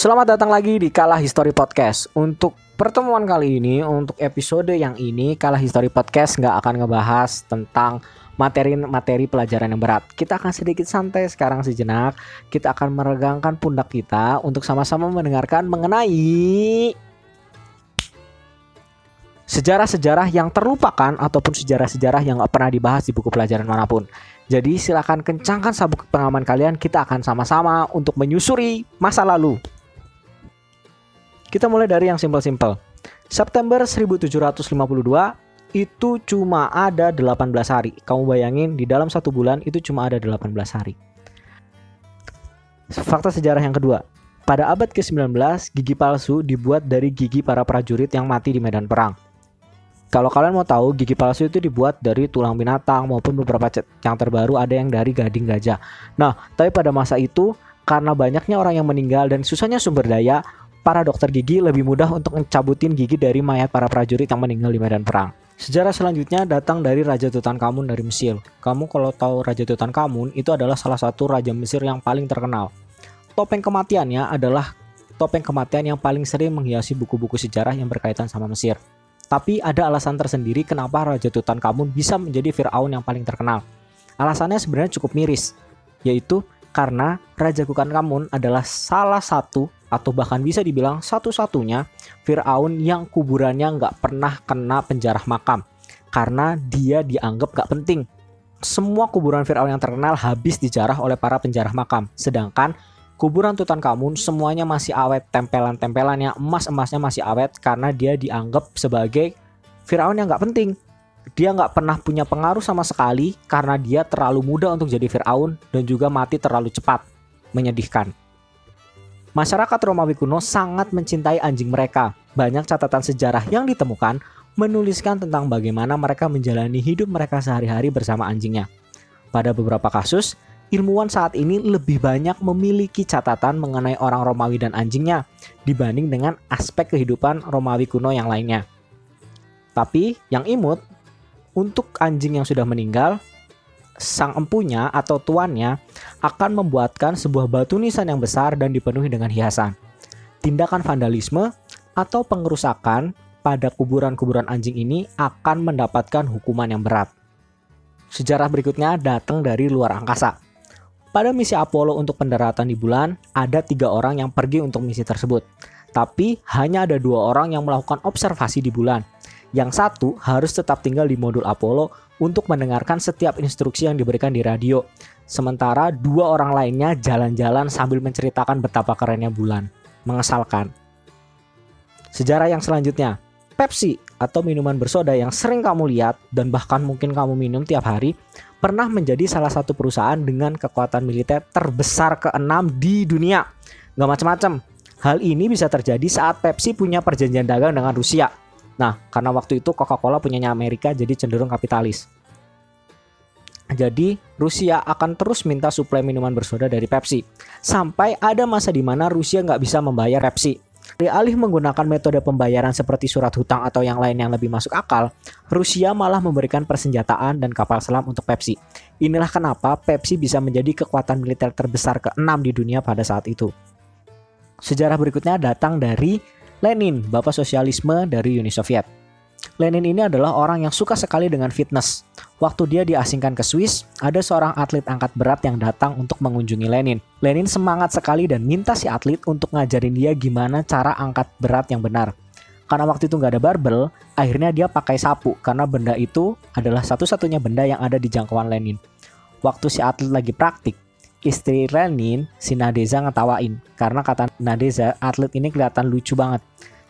Selamat datang lagi di Kala History Podcast. Untuk pertemuan kali ini, untuk episode yang ini, Kala History Podcast nggak akan ngebahas tentang materi-materi pelajaran yang berat. Kita akan sedikit santai sekarang sejenak. Kita akan meregangkan pundak kita untuk sama-sama mendengarkan mengenai sejarah-sejarah yang terlupakan ataupun sejarah-sejarah yang pernah dibahas di buku pelajaran mana pun. Jadi silakan kencangkan sabuk pengaman kalian. Kita akan sama-sama untuk menyusuri masa lalu. Kita mulai dari yang simpel-simpel. September 1752 itu cuma ada 18 hari. Kamu bayangin di dalam satu bulan itu cuma ada 18 hari. Fakta sejarah yang kedua. Pada abad ke-19, gigi palsu dibuat dari gigi para prajurit yang mati di medan perang. Kalau kalian mau tahu, gigi palsu itu dibuat dari tulang binatang maupun beberapa yang terbaru ada yang dari gading gajah. Nah, tapi pada masa itu karena banyaknya orang yang meninggal dan susahnya sumber daya, para dokter gigi lebih mudah untuk mencabutin gigi dari mayat para prajurit yang meninggal di medan perang. Sejarah selanjutnya datang dari Raja Tutankhamun dari Mesir. Kamu kalau tahu Raja Tutankhamun itu adalah salah satu raja Mesir yang paling terkenal. Topeng kematiannya adalah topeng kematian yang paling sering menghiasi buku-buku sejarah yang berkaitan sama Mesir. Tapi ada alasan tersendiri kenapa Raja Tutankhamun bisa menjadi Fir'aun yang paling terkenal. Alasannya sebenarnya cukup miris, yaitu karena Raja Tutankhamun adalah salah satu atau bahkan bisa dibilang satu-satunya Fir'aun yang kuburannya nggak pernah kena penjarah makam karena dia dianggap nggak penting. Semua kuburan Fir'aun yang terkenal habis dijarah oleh para penjarah makam, sedangkan kuburan Tutankhamun semuanya masih awet, tempelan-tempelannya, emas-emasnya masih awet karena dia dianggap sebagai Fir'aun yang nggak penting. Dia nggak pernah punya pengaruh sama sekali karena dia terlalu muda untuk jadi Fir'aun dan juga mati terlalu cepat. Menyedihkan. Masyarakat Romawi kuno sangat mencintai anjing mereka. Banyak catatan sejarah yang ditemukan menuliskan tentang bagaimana mereka menjalani hidup mereka sehari-hari bersama anjingnya. Pada beberapa kasus, ilmuwan saat ini lebih banyak memiliki catatan mengenai orang Romawi dan anjingnya dibanding dengan aspek kehidupan Romawi kuno yang lainnya. Tapi yang imut, untuk anjing yang sudah meninggal, sang empunya atau tuannya akan membuatkan sebuah batu nisan yang besar dan dipenuhi dengan hiasan. Tindakan vandalisme atau pengerusakan pada kuburan-kuburan anjing ini akan mendapatkan hukuman yang berat. Sejarah berikutnya datang dari luar angkasa. Pada misi Apollo untuk pendaratan di bulan, ada tiga orang yang pergi untuk misi tersebut. Tapi hanya ada dua orang yang melakukan observasi di bulan. Yang satu harus tetap tinggal di modul Apollo untuk mendengarkan setiap instruksi yang diberikan di radio. Sementara dua orang lainnya jalan-jalan sambil menceritakan betapa kerennya bulan. Mengesalkan. Sejarah yang selanjutnya, Pepsi atau minuman bersoda yang sering kamu lihat dan bahkan mungkin kamu minum tiap hari pernah menjadi salah satu perusahaan dengan kekuatan militer terbesar keenam di dunia. Gak macam-macam. Hal ini bisa terjadi saat Pepsi punya perjanjian dagang dengan Rusia Nah, karena waktu itu Coca-Cola punyanya Amerika jadi cenderung kapitalis. Jadi, Rusia akan terus minta suplai minuman bersoda dari Pepsi. Sampai ada masa di mana Rusia nggak bisa membayar Pepsi. Alih menggunakan metode pembayaran seperti surat hutang atau yang lain yang lebih masuk akal, Rusia malah memberikan persenjataan dan kapal selam untuk Pepsi. Inilah kenapa Pepsi bisa menjadi kekuatan militer terbesar ke-6 di dunia pada saat itu. Sejarah berikutnya datang dari Lenin, bapak sosialisme dari Uni Soviet. Lenin ini adalah orang yang suka sekali dengan fitness. Waktu dia diasingkan ke Swiss, ada seorang atlet angkat berat yang datang untuk mengunjungi Lenin. Lenin semangat sekali dan minta si atlet untuk ngajarin dia gimana cara angkat berat yang benar. Karena waktu itu nggak ada barbel, akhirnya dia pakai sapu karena benda itu adalah satu-satunya benda yang ada di jangkauan Lenin. Waktu si atlet lagi praktik, istri Lenin, si Nadeza ngetawain. Karena kata Nadeza, atlet ini kelihatan lucu banget.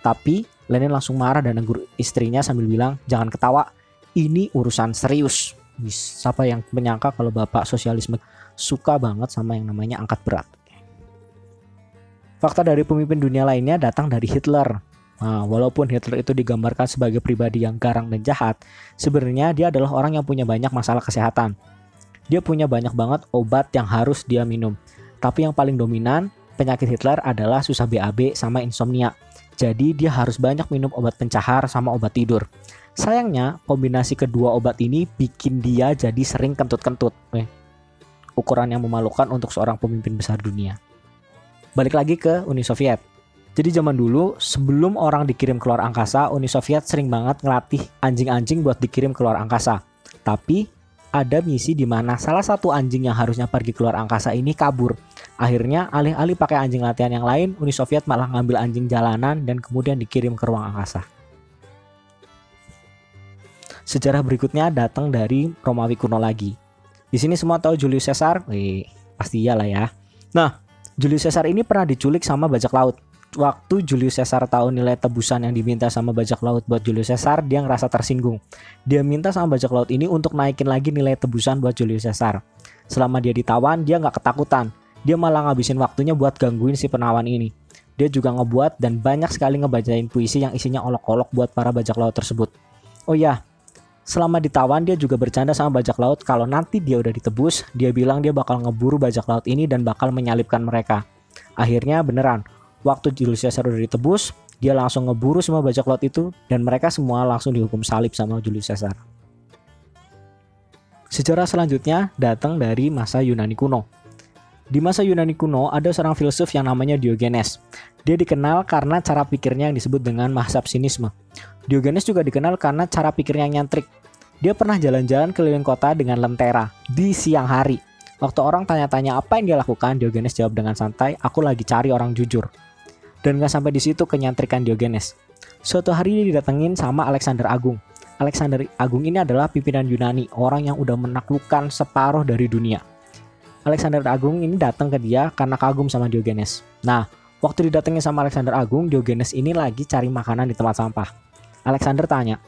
Tapi Lenin langsung marah dan negur istrinya sambil bilang, jangan ketawa, ini urusan serius. Siapa yang menyangka kalau bapak sosialisme suka banget sama yang namanya angkat berat. Fakta dari pemimpin dunia lainnya datang dari Hitler. Nah, walaupun Hitler itu digambarkan sebagai pribadi yang garang dan jahat, sebenarnya dia adalah orang yang punya banyak masalah kesehatan dia punya banyak banget obat yang harus dia minum. Tapi yang paling dominan penyakit Hitler adalah susah BAB sama insomnia. Jadi dia harus banyak minum obat pencahar sama obat tidur. Sayangnya kombinasi kedua obat ini bikin dia jadi sering kentut-kentut. Eh, ukuran yang memalukan untuk seorang pemimpin besar dunia. Balik lagi ke Uni Soviet. Jadi zaman dulu sebelum orang dikirim keluar angkasa, Uni Soviet sering banget ngelatih anjing-anjing buat dikirim keluar angkasa. Tapi ada misi di mana salah satu anjing yang harusnya pergi keluar angkasa ini kabur. Akhirnya alih-alih pakai anjing latihan yang lain, Uni Soviet malah ngambil anjing jalanan dan kemudian dikirim ke ruang angkasa. Sejarah berikutnya datang dari Romawi kuno lagi. Di sini semua tahu Julius Caesar? Wih, pasti iyalah ya. Nah, Julius Caesar ini pernah diculik sama bajak laut waktu Julius Caesar tahu nilai tebusan yang diminta sama bajak laut buat Julius Caesar, dia ngerasa tersinggung. Dia minta sama bajak laut ini untuk naikin lagi nilai tebusan buat Julius Caesar. Selama dia ditawan, dia nggak ketakutan. Dia malah ngabisin waktunya buat gangguin si penawan ini. Dia juga ngebuat dan banyak sekali ngebacain puisi yang isinya olok-olok buat para bajak laut tersebut. Oh ya, selama ditawan dia juga bercanda sama bajak laut kalau nanti dia udah ditebus, dia bilang dia bakal ngeburu bajak laut ini dan bakal menyalipkan mereka. Akhirnya beneran, Waktu Julius Caesar udah ditebus, dia langsung ngeburu semua bajak laut itu dan mereka semua langsung dihukum salib sama Julius Caesar. Sejarah selanjutnya datang dari masa Yunani kuno. Di masa Yunani kuno ada seorang filsuf yang namanya Diogenes. Dia dikenal karena cara pikirnya yang disebut dengan mahsab sinisme. Diogenes juga dikenal karena cara pikirnya yang nyantrik. Dia pernah jalan-jalan keliling kota dengan lentera di siang hari. Waktu orang tanya-tanya apa yang dia lakukan, Diogenes jawab dengan santai, aku lagi cari orang jujur. Dan gak sampai di situ kenyantrikan Diogenes. Suatu hari dia didatengin sama Alexander Agung. Alexander Agung ini adalah pimpinan Yunani, orang yang udah menaklukkan separuh dari dunia. Alexander Agung ini datang ke dia karena kagum sama Diogenes. Nah, waktu didatengin sama Alexander Agung, Diogenes ini lagi cari makanan di tempat sampah. Alexander tanya,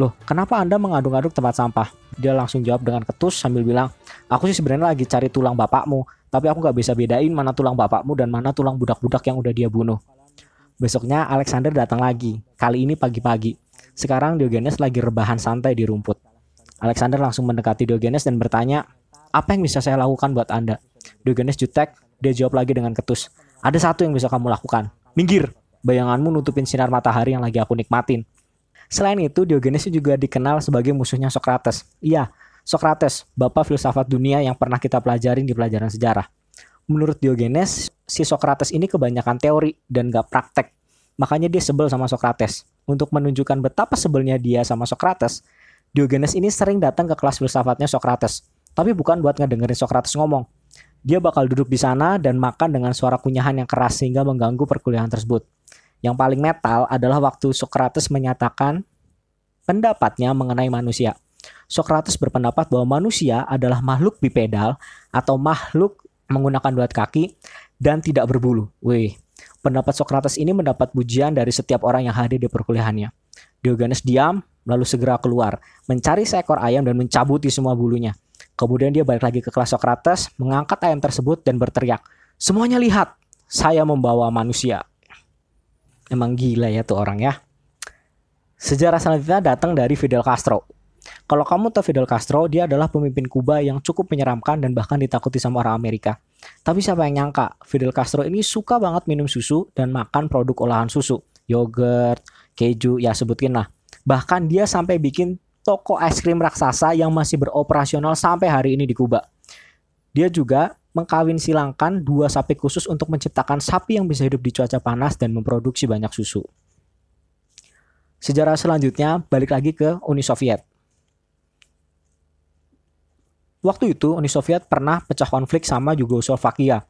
Loh, kenapa Anda mengaduk-aduk tempat sampah? Dia langsung jawab dengan ketus sambil bilang, Aku sih sebenarnya lagi cari tulang bapakmu, tapi aku gak bisa bedain mana tulang bapakmu dan mana tulang budak-budak yang udah dia bunuh. Besoknya Alexander datang lagi, kali ini pagi-pagi. Sekarang Diogenes lagi rebahan santai di rumput. Alexander langsung mendekati Diogenes dan bertanya, apa yang bisa saya lakukan buat Anda? Diogenes jutek, dia jawab lagi dengan ketus. Ada satu yang bisa kamu lakukan. Minggir, bayanganmu nutupin sinar matahari yang lagi aku nikmatin. Selain itu, Diogenes juga dikenal sebagai musuhnya Socrates. Iya, Socrates, bapak filsafat dunia yang pernah kita pelajarin di pelajaran sejarah. Menurut Diogenes, si Socrates ini kebanyakan teori dan gak praktek. Makanya dia sebel sama Socrates. Untuk menunjukkan betapa sebelnya dia sama Socrates, Diogenes ini sering datang ke kelas filsafatnya Socrates. Tapi bukan buat ngedengerin Socrates ngomong. Dia bakal duduk di sana dan makan dengan suara kunyahan yang keras sehingga mengganggu perkuliahan tersebut. Yang paling metal adalah waktu Socrates menyatakan pendapatnya mengenai manusia. Socrates berpendapat bahwa manusia adalah makhluk bipedal atau makhluk menggunakan dua kaki dan tidak berbulu. Wih, pendapat Socrates ini mendapat pujian dari setiap orang yang hadir di perkuliahannya. Diogenes diam, lalu segera keluar, mencari seekor ayam dan mencabuti semua bulunya. Kemudian dia balik lagi ke kelas Socrates, mengangkat ayam tersebut dan berteriak, Semuanya lihat, saya membawa manusia. Emang gila ya tuh orang ya. Sejarah selanjutnya datang dari Fidel Castro. Kalau kamu tahu Fidel Castro, dia adalah pemimpin Kuba yang cukup menyeramkan dan bahkan ditakuti sama orang Amerika. Tapi siapa yang nyangka, Fidel Castro ini suka banget minum susu dan makan produk olahan susu. Yogurt, keju, ya sebutin lah. Bahkan dia sampai bikin toko es krim raksasa yang masih beroperasional sampai hari ini di Kuba. Dia juga mengkawin silangkan dua sapi khusus untuk menciptakan sapi yang bisa hidup di cuaca panas dan memproduksi banyak susu. Sejarah selanjutnya balik lagi ke Uni Soviet. Waktu itu Uni Soviet pernah pecah konflik sama Yugoslavia.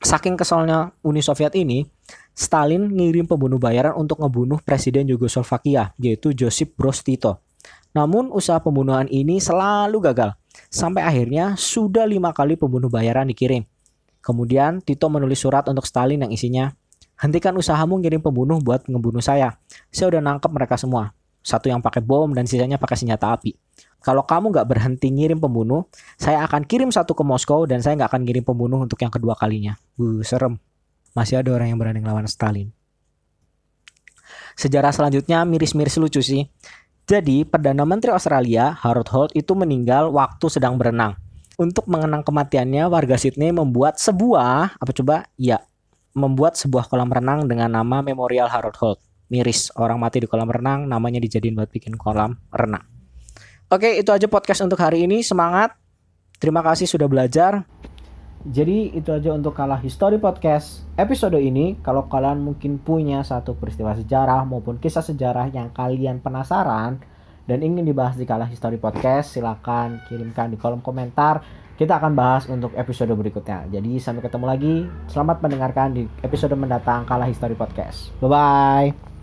Saking keselnya Uni Soviet ini, Stalin ngirim pembunuh bayaran untuk ngebunuh Presiden Yugoslavia, yaitu Josip Broz Tito. Namun usaha pembunuhan ini selalu gagal, sampai akhirnya sudah lima kali pembunuh bayaran dikirim. Kemudian Tito menulis surat untuk Stalin yang isinya, Hentikan usahamu ngirim pembunuh buat ngebunuh saya. Saya udah nangkep mereka semua. Satu yang pakai bom dan sisanya pakai senjata api. Kalau kamu nggak berhenti ngirim pembunuh, saya akan kirim satu ke Moskow dan saya nggak akan kirim pembunuh untuk yang kedua kalinya. Uh, serem. Masih ada orang yang berani ngelawan Stalin. Sejarah selanjutnya miris-miris lucu sih. Jadi, Perdana Menteri Australia, Harold Holt, itu meninggal waktu sedang berenang. Untuk mengenang kematiannya, warga Sydney membuat sebuah, apa coba? Ya, membuat sebuah kolam renang dengan nama Memorial Harold Holt. Miris, orang mati di kolam renang, namanya dijadiin buat bikin kolam renang. Oke, itu aja podcast untuk hari ini. Semangat. Terima kasih sudah belajar. Jadi itu aja untuk kalah history podcast episode ini. Kalau kalian mungkin punya satu peristiwa sejarah maupun kisah sejarah yang kalian penasaran dan ingin dibahas di kalah history podcast, silakan kirimkan di kolom komentar. Kita akan bahas untuk episode berikutnya. Jadi sampai ketemu lagi. Selamat mendengarkan di episode mendatang kalah history podcast. Bye bye.